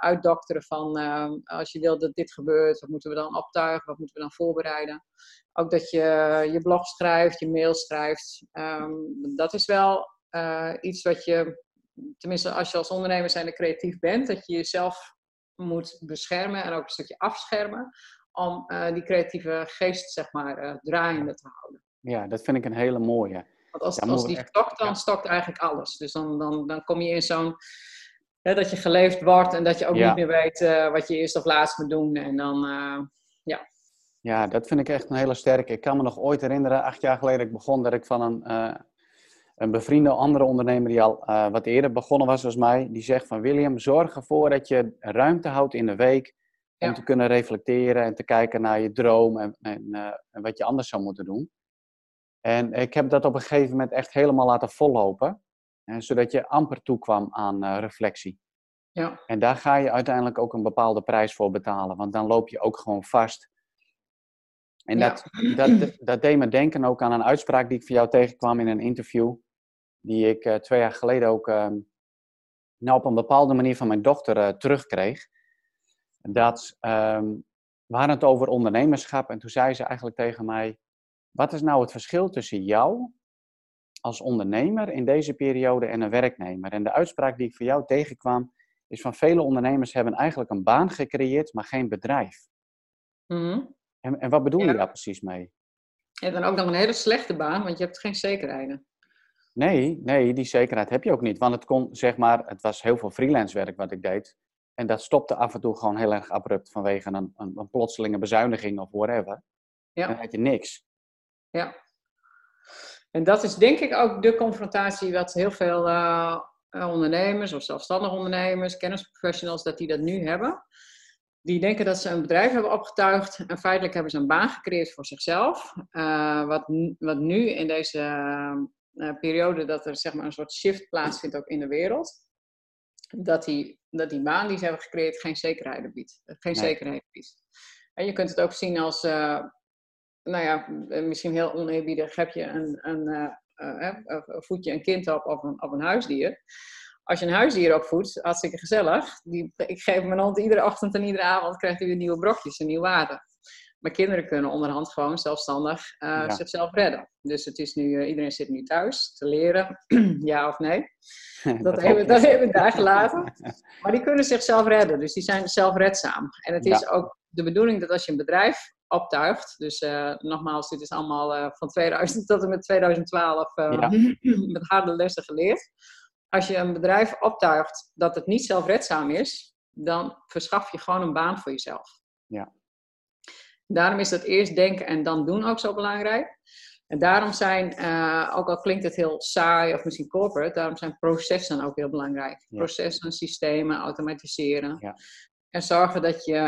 uitdokteren van als je wil dat dit gebeurt, wat moeten we dan optuigen, wat moeten we dan voorbereiden. Ook dat je je blog schrijft, je mail schrijft. Um, dat is wel iets wat je, tenminste als je als ondernemer zijn creatief bent, dat je jezelf moet beschermen en ook een stukje afschermen om uh, die creatieve geest, zeg maar, uh, draaiende te houden. Ja, dat vind ik een hele mooie. Want als, als die echt... stokt, dan ja. stokt eigenlijk alles. Dus dan, dan, dan kom je in zo'n... dat je geleefd wordt en dat je ook ja. niet meer weet uh, wat je eerst of laatst moet doen. En dan, ja. Ja, dat vind ik echt een hele sterke. Ik kan me nog ooit herinneren, acht jaar geleden ik begon, dat ik van een, een bevriende andere ondernemer die al uh, wat eerder begonnen was als mij, die zegt van William, zorg ervoor dat je ruimte houdt in de week om Ja. te kunnen reflecteren en te kijken naar je droom en, en, uh, en wat je anders zou moeten doen. En ik heb dat op een gegeven moment echt helemaal laten vollopen, hè, zodat je amper toekwam aan uh, reflectie. Ja. En daar ga je uiteindelijk ook een bepaalde prijs voor betalen, want dan loop je ook gewoon vast. En Ja. dat, dat, dat deed me denken ook aan een uitspraak die ik van jou tegenkwam in een interview, die ik uh, twee jaar geleden ook uh, nou, op een bepaalde manier van mijn dochter uh, terugkreeg. Dat um, we hadden het over ondernemerschap en toen zei ze eigenlijk tegen mij, wat is nou het verschil tussen jou als ondernemer in deze periode en een werknemer? En de uitspraak die ik voor jou tegenkwam, is van vele ondernemers hebben eigenlijk een baan gecreëerd, maar geen bedrijf. Mm -hmm. en, en, wat bedoel ja. je daar precies mee? En dan ook nog een hele slechte baan, want je hebt geen zekerheden. Nee, nee, die zekerheid heb je ook niet. Want het kon, zeg maar, het was heel veel freelance werk wat ik deed. En dat stopte af en toe gewoon heel erg abrupt vanwege een, een, een plotselinge bezuiniging of whatever. Ja. Dan had je niks. Ja. En dat is denk ik ook de confrontatie wat heel veel uh, ondernemers of zelfstandige ondernemers, kennisprofessionals, dat die dat nu hebben. Die denken dat ze een bedrijf hebben opgetuigd en feitelijk hebben ze een baan gecreëerd voor zichzelf. Uh, wat, wat nu in deze uh, periode dat er zeg maar een soort shift plaatsvindt ook in de wereld, dat die, dat die baan die ze hebben gecreëerd geen zekerheid biedt. Geen Nee. zekerheid biedt. En je kunt het ook zien als, uh, nou ja, misschien heel oneerbiedig, heb je een, een, uh, voed je een kind op of een, of een huisdier. Als je een huisdier opvoedt, hartstikke gezellig. Die, ik geef mijn hond iedere ochtend en iedere avond krijgt hij weer nieuwe brokjes en nieuw water. Maar kinderen kunnen onderhand gewoon zelfstandig uh, ja. zichzelf redden. Dus het is nu, uh, iedereen zit nu thuis te leren, ja of nee. Dat, dat hebben, dat hebben we daar gelaten. Maar die kunnen zichzelf redden, dus die zijn zelfredzaam. En het is ook de bedoeling dat als je een bedrijf optuigt, dus uh, nogmaals, dit is allemaal van 2000 tot en met 2012 ja. met harde lessen geleerd. Als je een bedrijf optuigt dat het niet zelfredzaam is, dan verschaf je gewoon een baan voor jezelf. Ja. Daarom is dat eerst denken en dan doen ook zo belangrijk. En daarom zijn, uh, ook al klinkt het heel saai of misschien corporate, daarom zijn processen ook heel belangrijk. Ja. Processen, systemen, automatiseren. Ja. En zorgen dat je,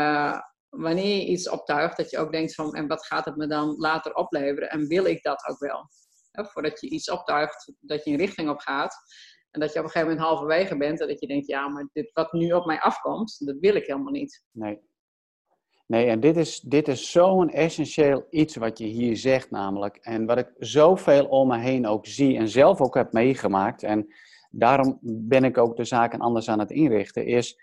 wanneer je iets optuigt, dat je ook denkt van, en wat gaat het me dan later opleveren? En wil ik dat ook wel? Ja, voordat je iets optuigt, dat je een richting op gaat. En dat je op een gegeven moment halverwege bent en dat je denkt, ja, maar dit wat nu op mij afkomt, dat wil ik helemaal niet. Nee. Nee, en dit is, dit is zo'n essentieel iets wat je hier zegt namelijk. En wat ik zoveel om me heen ook zie en zelf ook heb meegemaakt. En daarom ben ik ook de zaken anders aan het inrichten. Is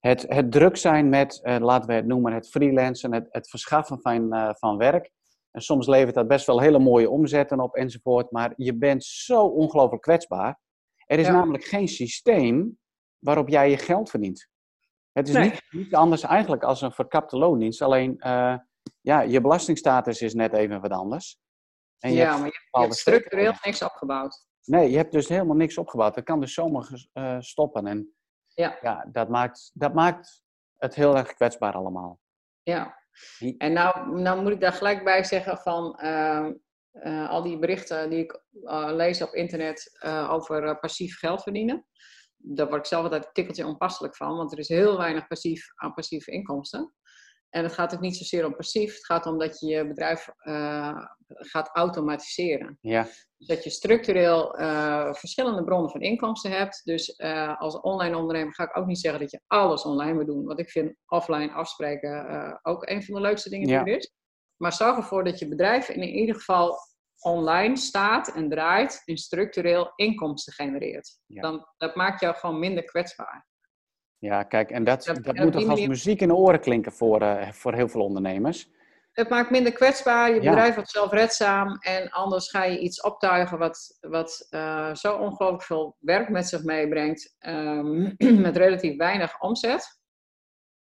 het, het druk zijn met, uh, laten we het noemen, het freelancen, het, het verschaffen van, uh, van werk. En soms levert dat best wel hele mooie omzetten op enzovoort. Maar je bent zo ongelooflijk kwetsbaar. Er is ja. namelijk geen systeem waarop jij je geld verdient. Het is nee. niet, anders eigenlijk als een verkapte loondienst. Alleen, uh, ja, je belastingstatus is net even wat anders. En je ja, hebt maar je, je hebt structureel niks opgebouwd. Nee, je hebt dus helemaal niks opgebouwd. Dat kan dus zomaar uh, stoppen. En ja, ja dat, maakt, dat maakt het heel erg kwetsbaar allemaal. Ja, en nou, nou moet ik daar gelijk bij zeggen van... Uh, uh, al die berichten die ik lees op internet over passief geld verdienen. Daar word ik zelf altijd een tikkeltje onpasselijk van, want er is heel weinig passief aan passieve inkomsten. En het gaat ook niet zozeer om passief, het gaat om dat je je bedrijf gaat automatiseren. Ja. Dat je structureel verschillende bronnen van inkomsten hebt. Dus als online ondernemer ga ik ook niet zeggen dat je alles online moet doen. Want ik vind offline afspreken ook een van de leukste dingen ja. die er is. Maar zorg ervoor dat je bedrijf in ieder geval online staat en draait en structureel inkomsten genereert. Ja. Dan, dat maakt jou gewoon minder kwetsbaar. Ja, kijk, en dat, Dat- moet toch als manier- muziek in de oren klinken voor, eh, voor heel veel ondernemers. Het maakt minder kwetsbaar, je Ja. bedrijf wordt zelfredzaam en anders ga je iets optuigen wat, wat eh, zo ongelooflijk veel werk met zich meebrengt, ehm, met relatief weinig omzet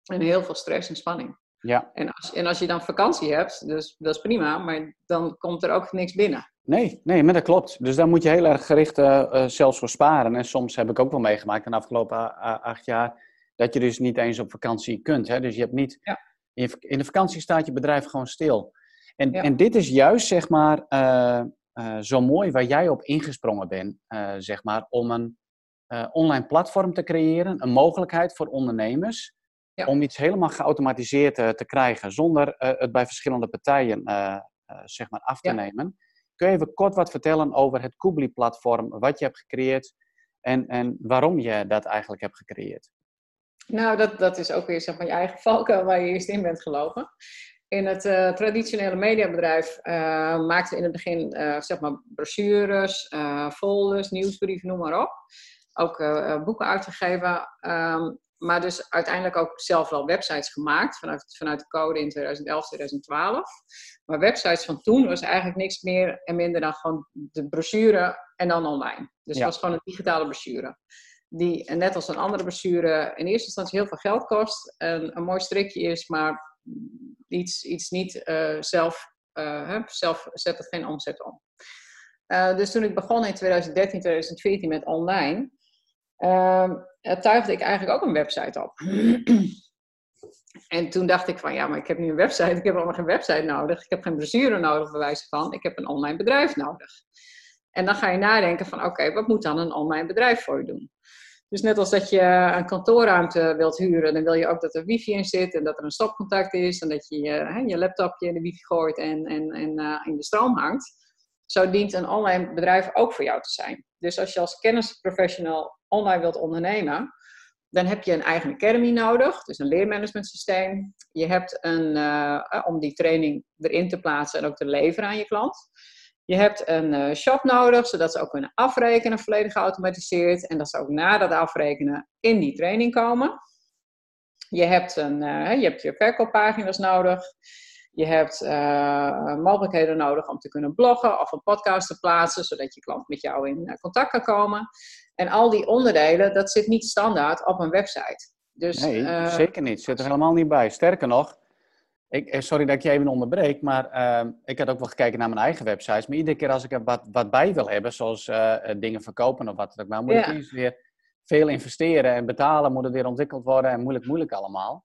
en heel veel stress en spanning. Ja, En als, en als je dan vakantie hebt, dus dat is prima, maar dan komt er ook niks binnen. nee, nee, maar dat klopt. Dus daar moet je heel erg gericht eh, eh, zelfs voor sparen. En soms heb ik ook wel meegemaakt in de afgelopen acht jaar, dat je dus niet eens op vakantie kunt. Hè? Dus je hebt niet Ja. in de vakantie staat je bedrijf gewoon stil. En, en dit is juist, zeg maar, zo mooi waar jij op ingesprongen bent, zeg maar, om een online platform te creëren, een mogelijkheid voor ondernemers om iets helemaal geautomatiseerd te krijgen, zonder het bij verschillende partijen zeg maar af te nemen. Kun je even kort wat vertellen over het Kubli-platform, wat je hebt gecreëerd en, en waarom je dat eigenlijk hebt gecreëerd? Nou, dat, dat is ook weer zeg maar, je eigen valkuil waar je eerst in bent gelopen. In het uh, traditionele mediabedrijf uh, maakten we in het begin uh, zeg maar brochures, folders, nieuwsbrieven, noem maar op. Ook boeken uitgegeven. Um, maar dus uiteindelijk ook zelf wel websites gemaakt vanuit, vanuit de code in 2011, 2012. Maar websites van toen was eigenlijk niks meer en minder dan gewoon de brochure en dan online. Dus het was gewoon een digitale brochure. Die net als een andere brochure in eerste instantie heel veel geld kost. En een mooi strikje is, maar iets, iets niet uh, zelf, uh, zelf zet het geen omzet om. Uh, dus toen ik begon in 2013, 2014 met online, uh, tuigde ik eigenlijk ook een website op. en toen dacht ik van, ja, maar ik heb nu een website, ik heb allemaal geen website nodig, ik heb geen brochure nodig, bij wijze van, ik heb een online bedrijf nodig. En dan ga je nadenken van, oké, wat moet dan een online bedrijf voor je doen? Dus net als dat je een kantoorruimte wilt huren, dan wil je ook dat er wifi in zit en dat er een stopcontact is en dat je je, je laptopje in de wifi gooit en, en, en uh, in de stroom hangt. Zo dient een online bedrijf ook voor jou te zijn. Dus als je als kennisprofessional online wilt ondernemen, dan heb je een eigen academy nodig, dus een leermanagement systeem. Je hebt een, uh, om die training erin te plaatsen en ook te leveren aan je klant. Je hebt een uh, shop nodig, zodat ze ook kunnen afrekenen, volledig geautomatiseerd. En dat ze ook na dat afrekenen in die training komen. Je hebt, een, je, hebt je verkooppagina's nodig. Je hebt uh, mogelijkheden nodig om te kunnen bloggen of een podcast te plaatsen, zodat je klant met jou in contact kan komen. En al die onderdelen, dat zit niet standaard op een website. Dus, nee, zeker niet. Zit er helemaal niet bij. Sterker nog, ik, eh, sorry dat ik je even onderbreek, maar uh, ik had ook wel gekeken naar mijn eigen websites. Maar iedere keer als ik er wat, wat bij wil hebben, zoals dingen verkopen of wat dan ook, maar moet ja. ik eerst weer veel investeren en betalen, moet het weer ontwikkeld worden en moeilijk, moeilijk allemaal.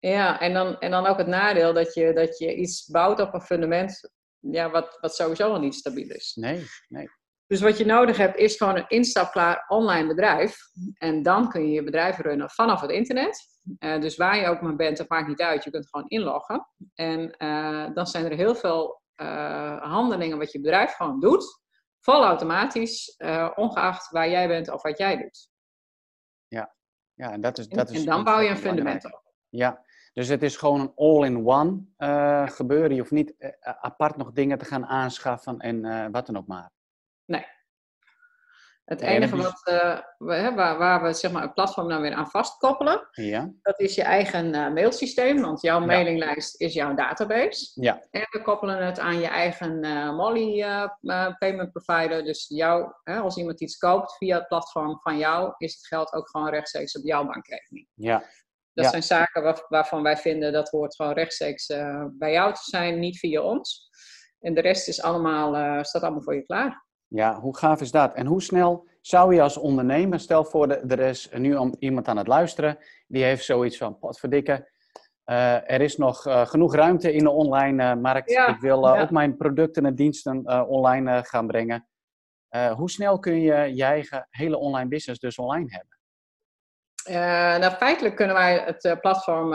Ja, en dan, en dan ook het nadeel dat je, dat je iets bouwt op een fundament ja, wat, wat sowieso al niet stabiel is. Nee, nee. Dus wat je nodig hebt is gewoon een instapklaar online bedrijf. En dan kun je je bedrijf runnen vanaf het internet. Uh, dus waar je ook maar bent, dat maakt niet uit. Je kunt gewoon inloggen. En uh, dan zijn er heel veel uh, handelingen wat je bedrijf gewoon doet. Vol automatisch, ongeacht waar jij bent of wat jij doet. Ja, ja en dat is... Dat is en dan bouw je een fundament op. Ja, dus het is gewoon een all-in-one gebeuren. Je hoeft niet apart nog dingen te gaan aanschaffen en wat dan ook maar. Nee. Het enige wat, uh, we, waar, waar, we zeg maar, het platform nou weer aan vastkoppelen, ja. dat is je eigen uh, mailsysteem, want jouw mailinglijst is jouw database. Ja. En we koppelen het aan je eigen uh, Molly payment provider. Dus jou, als iemand iets koopt via het platform van jou, is het geld ook gewoon rechtstreeks op jouw bankrekening. Ja. Dat zijn zaken waar, waarvan wij vinden dat hoort gewoon rechtstreeks bij jou te zijn, niet via ons. En de rest is allemaal, staat allemaal voor je klaar. Ja, hoe gaaf is dat? En hoe snel zou je als ondernemer, stel voor, de, er is nu iemand aan het luisteren, die heeft zoiets van, potverdikke, uh, er is nog uh, genoeg ruimte in de online uh, markt. Ja, ik wil ja. ook mijn producten en diensten online gaan brengen. hoe snel kun je je eigen hele online business dus online hebben? Nou, feitelijk kunnen wij het platform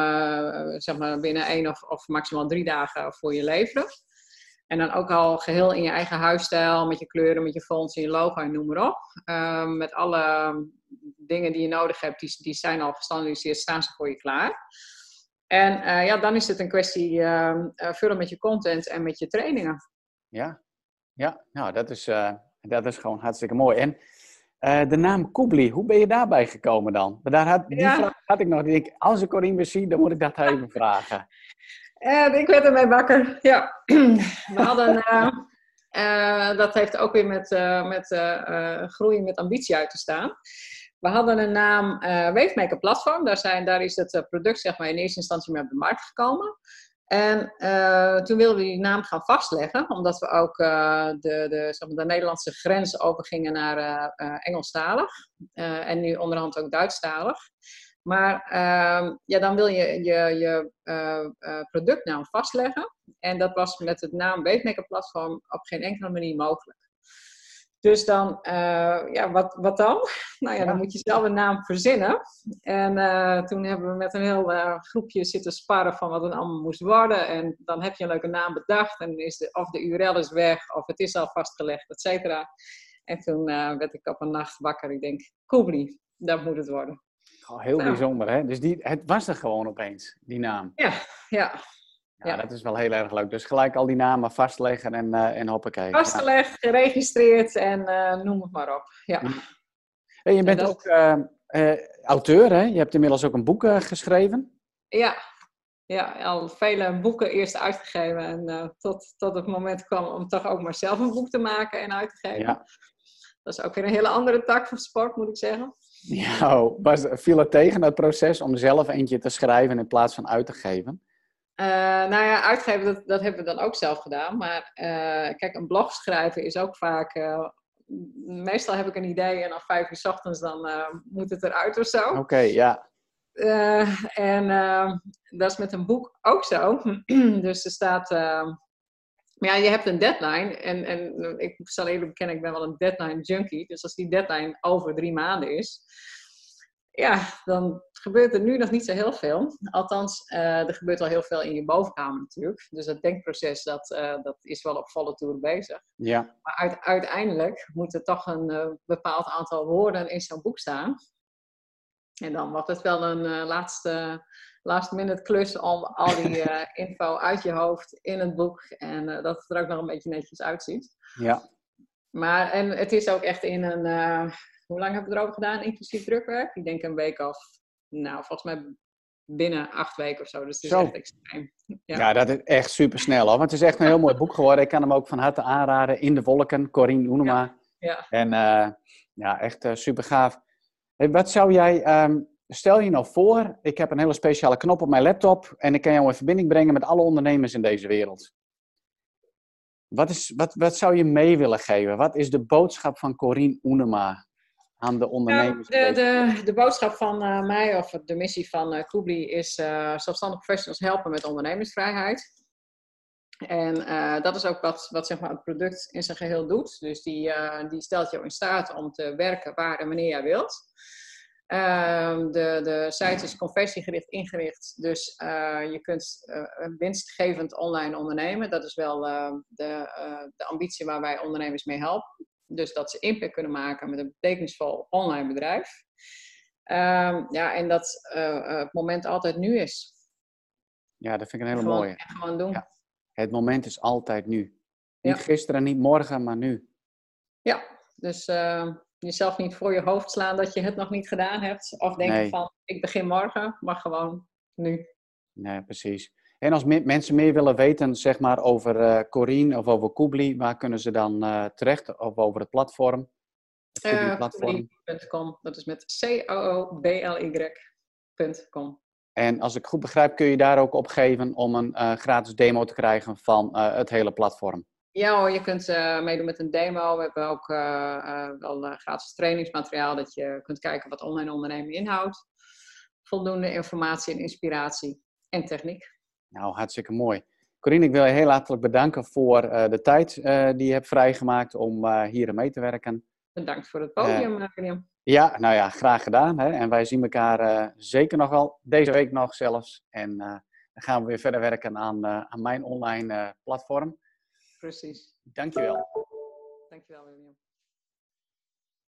zeg maar binnen één of, of maximaal drie dagen voor je leveren. En dan ook al geheel in je eigen huisstijl, met je kleuren, met je fonts en je logo en noem maar op. Um, met alle dingen die je nodig hebt, die, die zijn al gestandardiseerd, staan ze voor je klaar. En uh, ja, dan is het een kwestie uh, vullen met je content en met je trainingen. Ja, ja nou, dat is, uh, dat is gewoon hartstikke mooi. En de naam Kubli, hoe ben je daarbij gekomen dan? Daar had, die ja. vraag had ik nog. Ik, als ik Corine zie, dan moet ik dat even vragen. Uh, ik werd ermee wakker, ja. We hadden, uh, uh, dat heeft ook weer met, met groeien met ambitie uit te staan. We hadden een naam Wavemaker Platform. Daar, zijn, daar is het product zeg maar, in eerste instantie mee op de markt gekomen. En toen wilden we die naam gaan vastleggen, omdat we ook de, de, zeg maar, de Nederlandse grens overgingen naar Engelstalig. en nu onderhand ook Duitsstalig. Maar ehm, ja, dan wil je je, je uh, productnaam vastleggen. En dat was met het naam Weetmaker Platform op geen enkele manier mogelijk. Dus dan, uh, ja, wat, wat dan? Nou ja, dan moet je zelf een naam verzinnen. En uh, toen hebben we met een heel uh, groepje zitten sparren van wat het allemaal moest worden. En dan heb je een leuke naam bedacht. En is de, of de URL is weg, of het is al vastgelegd, et cetera. En toen werd ik op een nacht wakker. Ik denk, Koebli, dat moet het worden. Oh, heel nou. bijzonder, hè? Dus die, het was er gewoon opeens, die naam. Ja, ja. Ja, dat is wel heel erg leuk. Dus gelijk al die namen vastleggen en, uh, en hoppakee. Vastgelegd, geregistreerd en uh, noem het maar op. Ja. En je bent ook uh, auteur, hè? Je hebt inmiddels ook een boek geschreven. Ja. ja, al vele boeken eerst uitgegeven. En tot, tot het moment kwam om toch ook maar zelf een boek te maken en uit te geven. Ja. Dat is ook weer een hele andere tak van sport, moet ik zeggen. Ja, oh, was, viel het tegen het proces om zelf eentje te schrijven in plaats van uit te geven? Uh, nou ja, uitgeven, dat, dat hebben we dan ook zelf gedaan. Maar uh, kijk, een blog schrijven is ook vaak. Uh, meestal heb ik een idee en om vijf uur s ochtends dan moet het eruit of zo. Oké, okay, ja. en dat is met een boek ook zo. dus er staat. maar ja, je hebt een deadline. En, en ik zal eerlijk bekennen, ik ben wel een deadline junkie. Dus als die deadline over drie maanden is ja, dan gebeurt er nu nog niet zo heel veel. Althans, uh, er gebeurt al heel veel in je bovenkamer natuurlijk. Dus dat denkproces, dat, uh, dat is wel op volle toer bezig. Ja. Maar uit, uiteindelijk moet er toch een uh, bepaald aantal woorden in zo'n boek staan. En dan wordt het wel een laatste last minute klus om al die info uit je hoofd in het boek. En dat het er ook nog een beetje netjes uitziet. Ja. Maar en het is ook echt in een hoe lang hebben we erover gedaan, inclusief drukwerk? Ik denk een week of, nou, volgens mij binnen acht weken of zo. Dus het is zo. echt extreem. Ja. ja. dat is echt super snel hoor. Want het is echt een heel mooi boek geworden. Ik kan hem ook van harte aanraden. In de Wolken, Corine Oenema. Ja. ja. En uh, ja, echt uh, super gaaf. Hey, wat zou jij, um, stel je nou voor, ik heb een hele speciale knop op mijn laptop en ik kan jou in verbinding brengen met alle ondernemers in deze wereld. Wat, is, wat, wat zou je mee willen geven? Wat is de boodschap van Corine Oenema aan de ondernemers? de, de, de, boodschap van uh, mij, of de missie van uh, Kubli, is uh, zelfstandig professionals helpen met ondernemersvrijheid. En dat is ook wat, wat zeg maar, het product in zijn geheel doet. Dus die, die stelt jou in staat om te werken waar en wanneer jij wilt. Ehm, de, de site is conversiegericht ingericht, dus je kunt winstgevend online ondernemen. Dat is wel de, de ambitie waar wij ondernemers mee helpen. Dus dat ze impact kunnen maken met een betekenisvol online bedrijf. Um, ja, en dat uh, het moment altijd nu is. Ja, dat vind ik een hele mooie. En gewoon doen. Ja. Het moment is altijd nu. Niet gisteren, niet morgen, maar nu. Ja, dus uh, jezelf niet voor je hoofd slaan dat je het nog niet gedaan hebt. Of denken nee. van, ik begin morgen, maar gewoon nu. Nee, precies. En als mensen meer willen weten zeg maar, over uh, Corine of over Kubli, waar kunnen ze dan uh, terecht? Of over het platform? Het Kubli.com, dat is met C-O-O-B-L-Y.com. En als ik goed begrijp, kun je daar ook op geven om een uh, gratis demo te krijgen van het hele platform? Ja hoor, je kunt meedoen met een demo. We hebben ook wel gratis trainingsmateriaal dat je kunt kijken wat online ondernemen inhoudt. Voldoende informatie en inspiratie en techniek. Nou, hartstikke mooi. Corine, ik wil je heel hartelijk bedanken voor uh, de tijd uh, die je hebt vrijgemaakt om uh, hier mee te werken. Bedankt voor het podium, William. Ja, nou ja, graag gedaan. Hè? En wij zien elkaar zeker nog wel, deze week nog zelfs. En dan gaan we weer verder werken aan, aan mijn online platform. Precies. Dankjewel. Dankjewel, William.